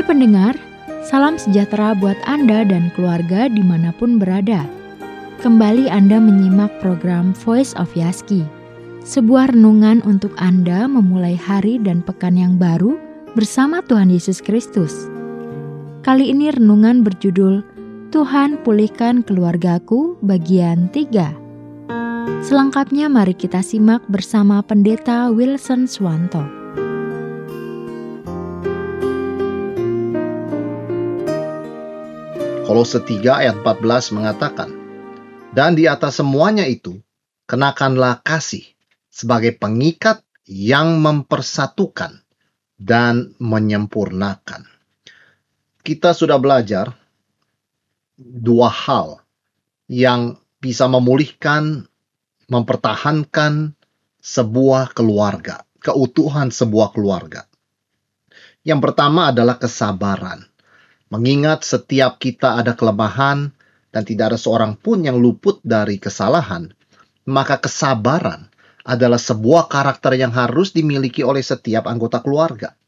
Hai pendengar, salam sejahtera buat Anda dan keluarga di mana pun berada. Kembali Anda menyimak program Voice of Yaski, sebuah renungan untuk Anda memulai hari dan pekan yang baru bersama Tuhan Yesus Kristus. Kali ini renungan berjudul Tuhan Pulihkan Keluargaku bagian 3. Selengkapnya mari kita simak bersama Pendeta Wilson Swanto. Kolose 3 ayat 14 mengatakan, Dan di atas semuanya itu, kenakanlah kasih sebagai pengikat yang mempersatukan dan menyempurnakan. Kita sudah belajar dua hal yang bisa memulihkan, mempertahankan sebuah keluarga, keutuhan sebuah keluarga. Yang pertama adalah kesabaran. Mengingat setiap kita ada kelemahan dan tidak ada seorang pun yang luput dari kesalahan, maka kesabaran adalah sebuah karakter yang harus dimiliki oleh setiap anggota keluarga.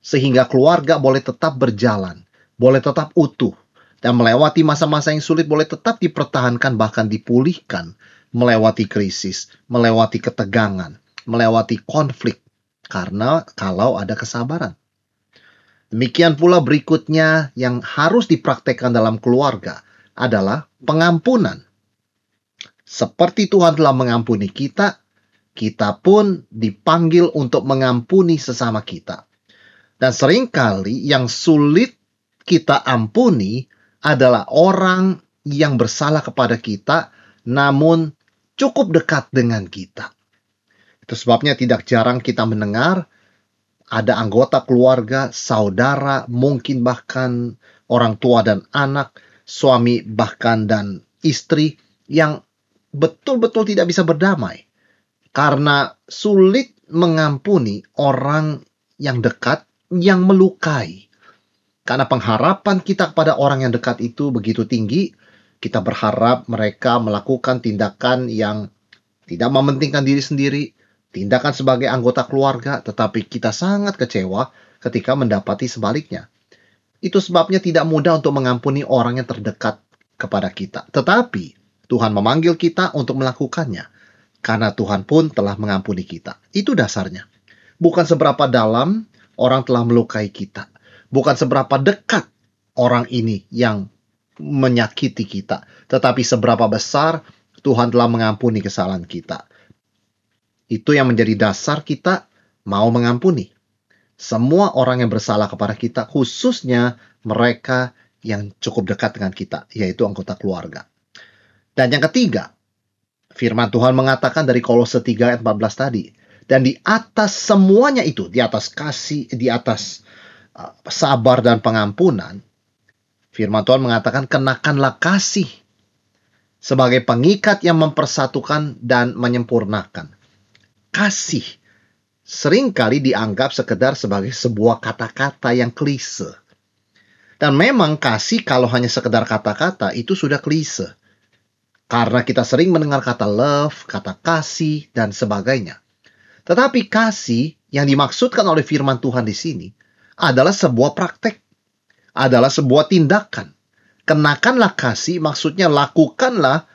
Sehingga keluarga boleh tetap berjalan, boleh tetap utuh, dan melewati masa-masa yang sulit boleh tetap dipertahankan bahkan dipulihkan, melewati krisis, melewati ketegangan, melewati konflik, karena kalau ada kesabaran. Demikian pula berikutnya yang harus dipraktekkan dalam keluarga adalah pengampunan. Seperti Tuhan telah mengampuni kita, kita pun dipanggil untuk mengampuni sesama kita. Dan sering kali yang sulit kita ampuni adalah orang yang bersalah kepada kita, namun cukup dekat dengan kita. Itu sebabnya tidak jarang kita mendengar ada anggota keluarga, saudara, mungkin bahkan orang tua dan anak, suami bahkan dan istri yang betul-betul tidak bisa berdamai karena sulit mengampuni orang yang dekat yang melukai. Karena pengharapan kita kepada orang yang dekat itu begitu tinggi, kita berharap mereka melakukan tindakan yang tidak mementingkan diri sendiri, tindakan sebagai anggota keluarga, tetapi kita sangat kecewa ketika mendapati sebaliknya. Itu sebabnya tidak mudah untuk mengampuni orang yang terdekat kepada kita. Tetapi Tuhan memanggil kita untuk melakukannya. Karena Tuhan pun telah mengampuni kita. Itu dasarnya. Bukan seberapa dalam orang telah melukai kita. Bukan seberapa dekat orang ini yang menyakiti kita. Tetapi seberapa besar Tuhan telah mengampuni kesalahan kita. Itu yang menjadi dasar kita mau mengampuni. Semua orang yang bersalah kepada kita, khususnya mereka yang cukup dekat dengan kita, yaitu anggota keluarga. Dan yang ketiga, firman Tuhan mengatakan dari Kolose 3 ayat 14 tadi, dan di atas semuanya itu, di atas kasih, di atas uh, sabar dan pengampunan, firman Tuhan mengatakan kenakanlah kasih sebagai pengikat yang mempersatukan dan menyempurnakan kasih sering kali dianggap sekedar sebagai sebuah kata-kata yang klise. Dan memang kasih kalau hanya sekedar kata-kata itu sudah klise. Karena kita sering mendengar kata love, kata kasih, dan sebagainya. Tetapi kasih yang dimaksudkan oleh firman Tuhan di sini adalah sebuah praktek. Adalah sebuah tindakan. Kenakanlah kasih maksudnya lakukanlah,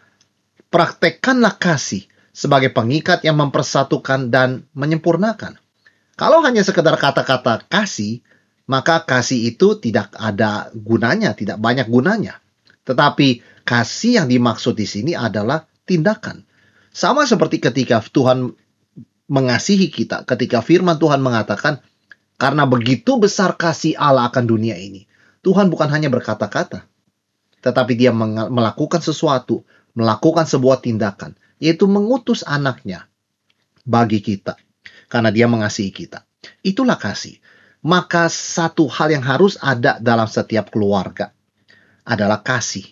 praktekkanlah kasih sebagai pengikat yang mempersatukan dan menyempurnakan. Kalau hanya sekedar kata-kata kasih, maka kasih itu tidak ada gunanya, tidak banyak gunanya. Tetapi kasih yang dimaksud di sini adalah tindakan. Sama seperti ketika Tuhan mengasihi kita, ketika firman Tuhan mengatakan, karena begitu besar kasih Allah akan dunia ini, Tuhan bukan hanya berkata-kata, tetapi dia melakukan sesuatu, melakukan sebuah tindakan yaitu mengutus anaknya bagi kita karena dia mengasihi kita. Itulah kasih. Maka satu hal yang harus ada dalam setiap keluarga adalah kasih.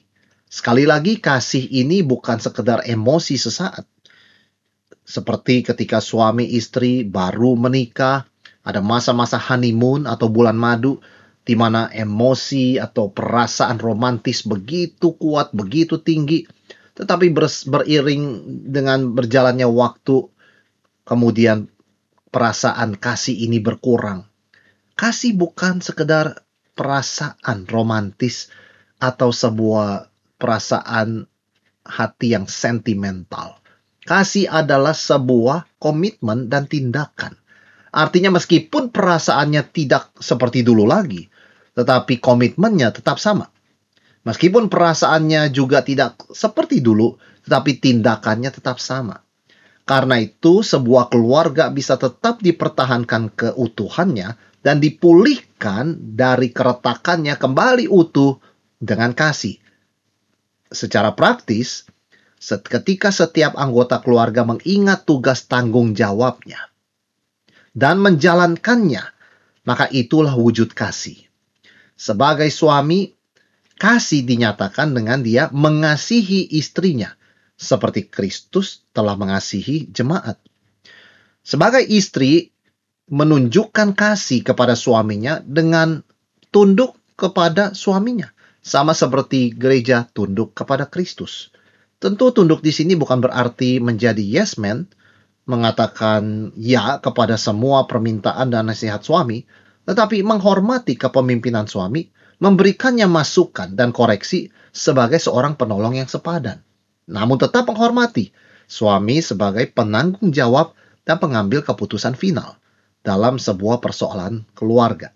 Sekali lagi kasih ini bukan sekedar emosi sesaat. Seperti ketika suami istri baru menikah, ada masa-masa honeymoon atau bulan madu di mana emosi atau perasaan romantis begitu kuat, begitu tinggi tetapi ber, beriring dengan berjalannya waktu, kemudian perasaan kasih ini berkurang. Kasih bukan sekedar perasaan romantis atau sebuah perasaan hati yang sentimental. Kasih adalah sebuah komitmen dan tindakan. Artinya meskipun perasaannya tidak seperti dulu lagi, tetapi komitmennya tetap sama. Meskipun perasaannya juga tidak seperti dulu, tetapi tindakannya tetap sama. Karena itu, sebuah keluarga bisa tetap dipertahankan keutuhannya dan dipulihkan dari keretakannya kembali utuh dengan kasih. Secara praktis, ketika setiap anggota keluarga mengingat tugas tanggung jawabnya dan menjalankannya, maka itulah wujud kasih. Sebagai suami, kasih dinyatakan dengan dia mengasihi istrinya seperti Kristus telah mengasihi jemaat. Sebagai istri, menunjukkan kasih kepada suaminya dengan tunduk kepada suaminya, sama seperti gereja tunduk kepada Kristus. Tentu tunduk di sini bukan berarti menjadi yes man, mengatakan ya kepada semua permintaan dan nasihat suami, tetapi menghormati kepemimpinan suami, memberikannya masukan dan koreksi sebagai seorang penolong yang sepadan namun tetap menghormati suami sebagai penanggung jawab dan pengambil keputusan final dalam sebuah persoalan keluarga.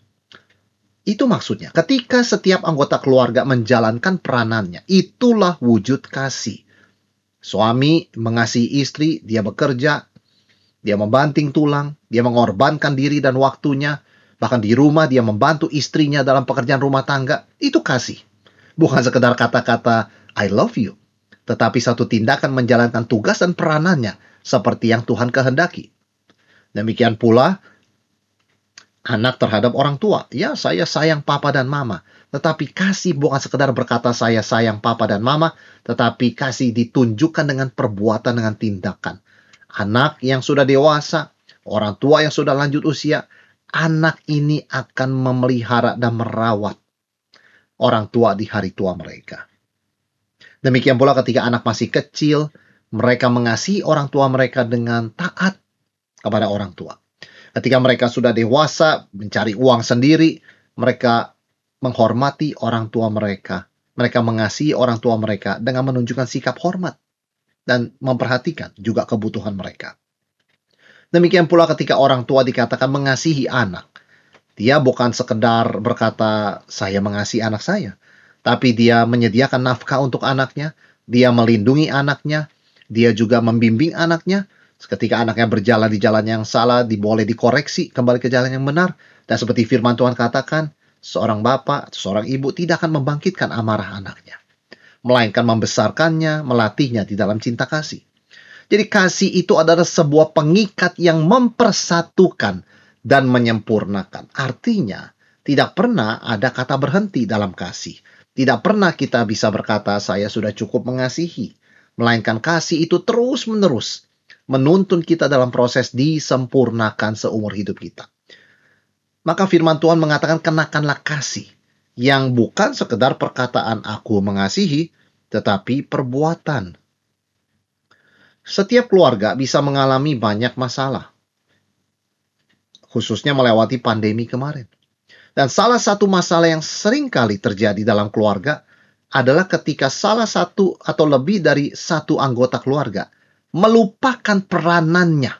Itu maksudnya, ketika setiap anggota keluarga menjalankan peranannya, itulah wujud kasih. Suami mengasihi istri, dia bekerja, dia membanting tulang, dia mengorbankan diri dan waktunya, bahkan di rumah dia membantu istrinya dalam pekerjaan rumah tangga. Itu kasih. Bukan sekedar kata-kata I love you tetapi satu tindakan menjalankan tugas dan peranannya seperti yang Tuhan kehendaki. Demikian pula anak terhadap orang tua. Ya, saya sayang papa dan mama. Tetapi kasih bukan sekedar berkata saya sayang papa dan mama, tetapi kasih ditunjukkan dengan perbuatan, dengan tindakan. Anak yang sudah dewasa, orang tua yang sudah lanjut usia, anak ini akan memelihara dan merawat orang tua di hari tua mereka. Demikian pula ketika anak masih kecil, mereka mengasihi orang tua mereka dengan taat kepada orang tua. Ketika mereka sudah dewasa, mencari uang sendiri, mereka menghormati orang tua mereka. Mereka mengasihi orang tua mereka dengan menunjukkan sikap hormat dan memperhatikan juga kebutuhan mereka. Demikian pula ketika orang tua dikatakan mengasihi anak. Dia bukan sekedar berkata, saya mengasihi anak saya tapi dia menyediakan nafkah untuk anaknya, dia melindungi anaknya, dia juga membimbing anaknya. Ketika anaknya berjalan di jalan yang salah, diboleh dikoreksi kembali ke jalan yang benar. Dan seperti firman Tuhan katakan, seorang bapak seorang ibu tidak akan membangkitkan amarah anaknya. Melainkan membesarkannya, melatihnya di dalam cinta kasih. Jadi kasih itu adalah sebuah pengikat yang mempersatukan dan menyempurnakan. Artinya, tidak pernah ada kata berhenti dalam kasih. Tidak pernah kita bisa berkata, "Saya sudah cukup mengasihi," melainkan kasih itu terus-menerus menuntun kita dalam proses disempurnakan seumur hidup kita. Maka firman Tuhan mengatakan, "Kenakanlah kasih." Yang bukan sekedar perkataan "aku mengasihi", tetapi perbuatan. Setiap keluarga bisa mengalami banyak masalah, khususnya melewati pandemi kemarin. Dan salah satu masalah yang sering kali terjadi dalam keluarga adalah ketika salah satu atau lebih dari satu anggota keluarga melupakan peranannya.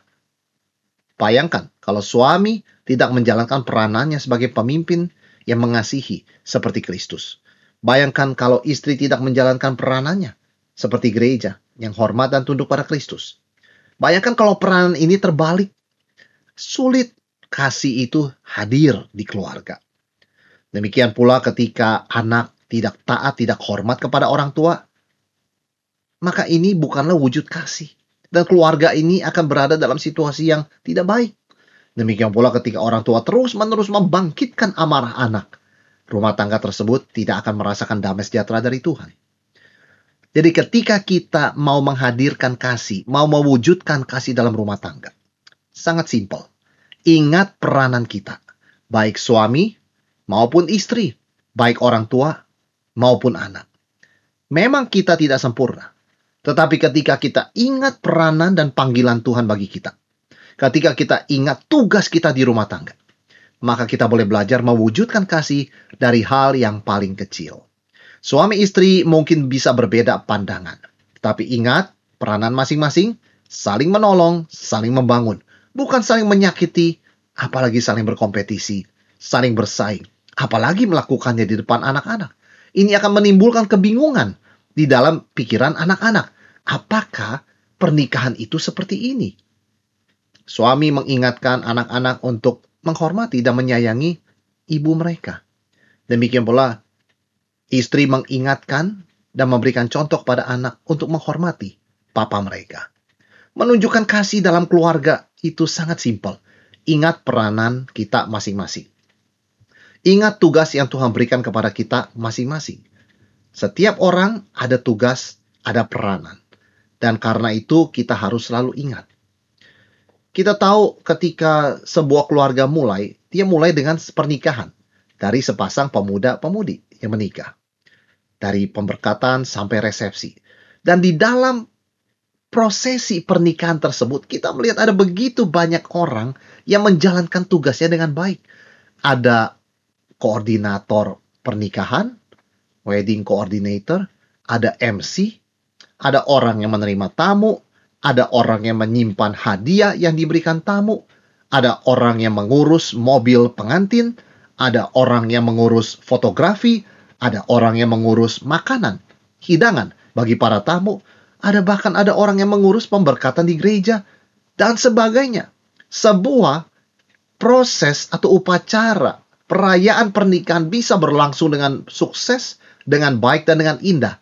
Bayangkan kalau suami tidak menjalankan peranannya sebagai pemimpin yang mengasihi seperti Kristus. Bayangkan kalau istri tidak menjalankan peranannya seperti gereja yang hormat dan tunduk pada Kristus. Bayangkan kalau peranan ini terbalik. Sulit kasih itu hadir di keluarga. Demikian pula ketika anak tidak taat, tidak hormat kepada orang tua, maka ini bukanlah wujud kasih. Dan keluarga ini akan berada dalam situasi yang tidak baik. Demikian pula ketika orang tua terus-menerus membangkitkan amarah anak, rumah tangga tersebut tidak akan merasakan damai sejahtera dari Tuhan. Jadi ketika kita mau menghadirkan kasih, mau mewujudkan kasih dalam rumah tangga, sangat simpel. Ingat peranan kita, baik suami maupun istri, baik orang tua maupun anak. Memang kita tidak sempurna, tetapi ketika kita ingat peranan dan panggilan Tuhan bagi kita, ketika kita ingat tugas kita di rumah tangga, maka kita boleh belajar mewujudkan kasih dari hal yang paling kecil. Suami istri mungkin bisa berbeda pandangan, tapi ingat peranan masing-masing, saling menolong, saling membangun, bukan saling menyakiti, apalagi saling berkompetisi, saling bersaing, apalagi melakukannya di depan anak-anak. Ini akan menimbulkan kebingungan di dalam pikiran anak-anak. Apakah pernikahan itu seperti ini? Suami mengingatkan anak-anak untuk menghormati dan menyayangi ibu mereka. Demikian pula istri mengingatkan dan memberikan contoh pada anak untuk menghormati papa mereka. Menunjukkan kasih dalam keluarga itu sangat simpel. Ingat peranan kita masing-masing. Ingat tugas yang Tuhan berikan kepada kita masing-masing. Setiap orang ada tugas, ada peranan. Dan karena itu kita harus selalu ingat. Kita tahu ketika sebuah keluarga mulai, dia mulai dengan pernikahan. Dari sepasang pemuda-pemudi yang menikah. Dari pemberkatan sampai resepsi. Dan di dalam prosesi pernikahan tersebut, kita melihat ada begitu banyak orang yang menjalankan tugasnya dengan baik. Ada koordinator pernikahan, wedding coordinator, ada MC, ada orang yang menerima tamu, ada orang yang menyimpan hadiah yang diberikan tamu, ada orang yang mengurus mobil pengantin, ada orang yang mengurus fotografi, ada orang yang mengurus makanan, hidangan bagi para tamu, ada bahkan ada orang yang mengurus pemberkatan di gereja dan sebagainya. Sebuah proses atau upacara perayaan pernikahan bisa berlangsung dengan sukses, dengan baik, dan dengan indah.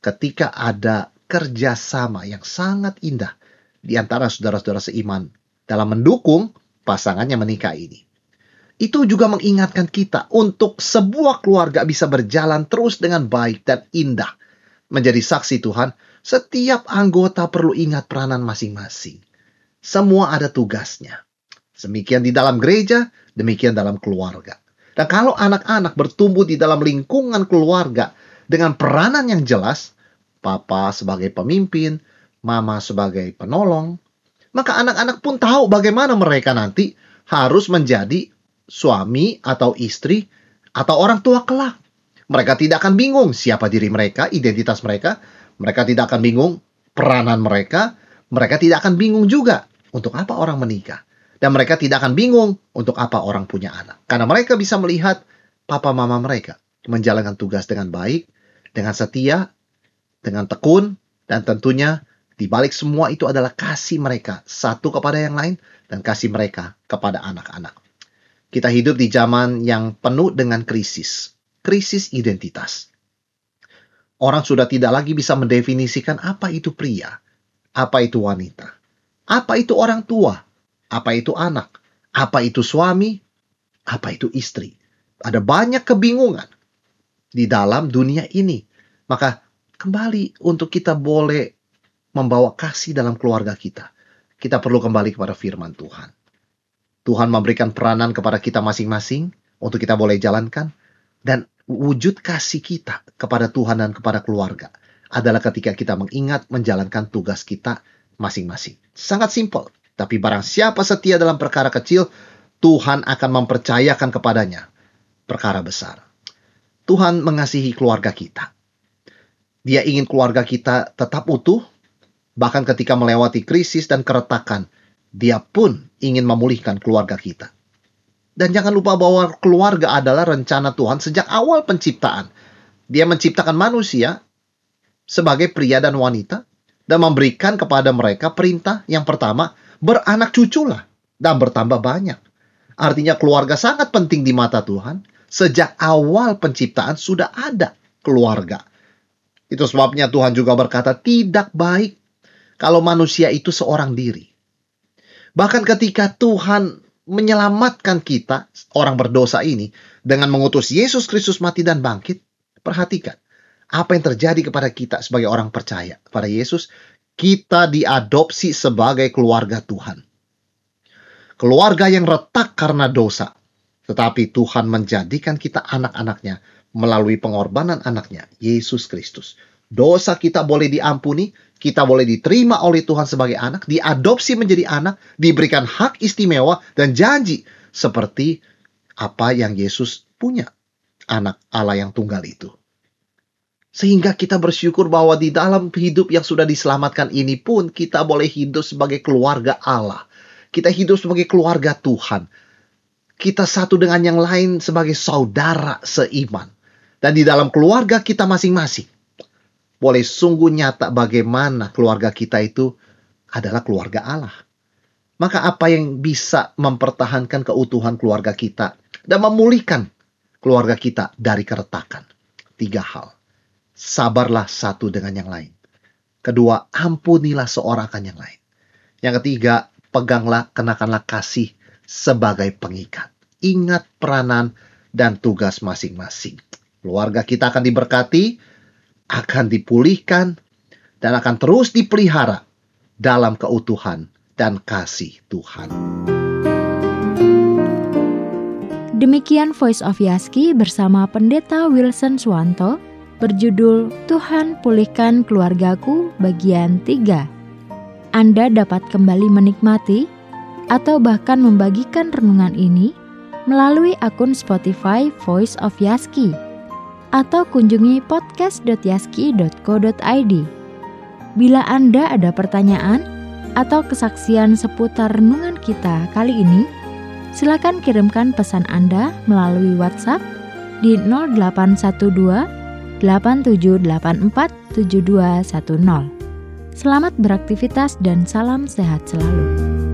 Ketika ada kerjasama yang sangat indah di antara saudara-saudara seiman dalam mendukung pasangannya menikah ini. Itu juga mengingatkan kita untuk sebuah keluarga bisa berjalan terus dengan baik dan indah. Menjadi saksi Tuhan, setiap anggota perlu ingat peranan masing-masing. Semua ada tugasnya. Demikian di dalam gereja, demikian dalam keluarga. Dan kalau anak-anak bertumbuh di dalam lingkungan keluarga dengan peranan yang jelas, papa sebagai pemimpin, mama sebagai penolong, maka anak-anak pun tahu bagaimana mereka nanti harus menjadi suami atau istri atau orang tua kelak. Mereka tidak akan bingung siapa diri mereka, identitas mereka. Mereka tidak akan bingung peranan mereka. Mereka tidak akan bingung juga untuk apa orang menikah. Dan mereka tidak akan bingung untuk apa orang punya anak. Karena mereka bisa melihat papa mama mereka menjalankan tugas dengan baik, dengan setia, dengan tekun, dan tentunya di balik semua itu adalah kasih mereka satu kepada yang lain dan kasih mereka kepada anak-anak. Kita hidup di zaman yang penuh dengan krisis, krisis identitas. Orang sudah tidak lagi bisa mendefinisikan apa itu pria, apa itu wanita, apa itu orang tua, apa itu anak? Apa itu suami? Apa itu istri? Ada banyak kebingungan di dalam dunia ini. Maka kembali untuk kita boleh membawa kasih dalam keluarga kita. Kita perlu kembali kepada firman Tuhan. Tuhan memberikan peranan kepada kita masing-masing untuk kita boleh jalankan. Dan wujud kasih kita kepada Tuhan dan kepada keluarga adalah ketika kita mengingat menjalankan tugas kita masing-masing. Sangat simpel. Tapi barang siapa setia dalam perkara kecil, Tuhan akan mempercayakan kepadanya perkara besar. Tuhan mengasihi keluarga kita. Dia ingin keluarga kita tetap utuh, bahkan ketika melewati krisis dan keretakan, dia pun ingin memulihkan keluarga kita. Dan jangan lupa bahwa keluarga adalah rencana Tuhan sejak awal penciptaan. Dia menciptakan manusia sebagai pria dan wanita dan memberikan kepada mereka perintah yang pertama, beranak cuculah dan bertambah banyak. Artinya keluarga sangat penting di mata Tuhan. Sejak awal penciptaan sudah ada keluarga. Itu sebabnya Tuhan juga berkata tidak baik kalau manusia itu seorang diri. Bahkan ketika Tuhan menyelamatkan kita, orang berdosa ini, dengan mengutus Yesus Kristus mati dan bangkit, perhatikan apa yang terjadi kepada kita sebagai orang percaya pada Yesus kita diadopsi sebagai keluarga Tuhan. Keluarga yang retak karena dosa. Tetapi Tuhan menjadikan kita anak-anaknya melalui pengorbanan anaknya, Yesus Kristus. Dosa kita boleh diampuni, kita boleh diterima oleh Tuhan sebagai anak, diadopsi menjadi anak, diberikan hak istimewa dan janji seperti apa yang Yesus punya, anak Allah yang tunggal itu. Sehingga kita bersyukur bahwa di dalam hidup yang sudah diselamatkan ini pun kita boleh hidup sebagai keluarga Allah. Kita hidup sebagai keluarga Tuhan. Kita satu dengan yang lain sebagai saudara seiman. Dan di dalam keluarga kita masing-masing. Boleh sungguh nyata bagaimana keluarga kita itu adalah keluarga Allah. Maka apa yang bisa mempertahankan keutuhan keluarga kita dan memulihkan keluarga kita dari keretakan? Tiga hal sabarlah satu dengan yang lain. Kedua, ampunilah seorang akan yang lain. Yang ketiga, peganglah, kenakanlah kasih sebagai pengikat. Ingat peranan dan tugas masing-masing. Keluarga kita akan diberkati, akan dipulihkan, dan akan terus dipelihara dalam keutuhan dan kasih Tuhan. Demikian Voice of Yaski bersama Pendeta Wilson Swanto berjudul Tuhan Pulihkan Keluargaku bagian 3. Anda dapat kembali menikmati atau bahkan membagikan renungan ini melalui akun Spotify Voice of Yaski atau kunjungi podcast.yaski.co.id. Bila Anda ada pertanyaan atau kesaksian seputar renungan kita kali ini, silakan kirimkan pesan Anda melalui WhatsApp di 0812 87847210. Selamat beraktivitas dan salam sehat selalu.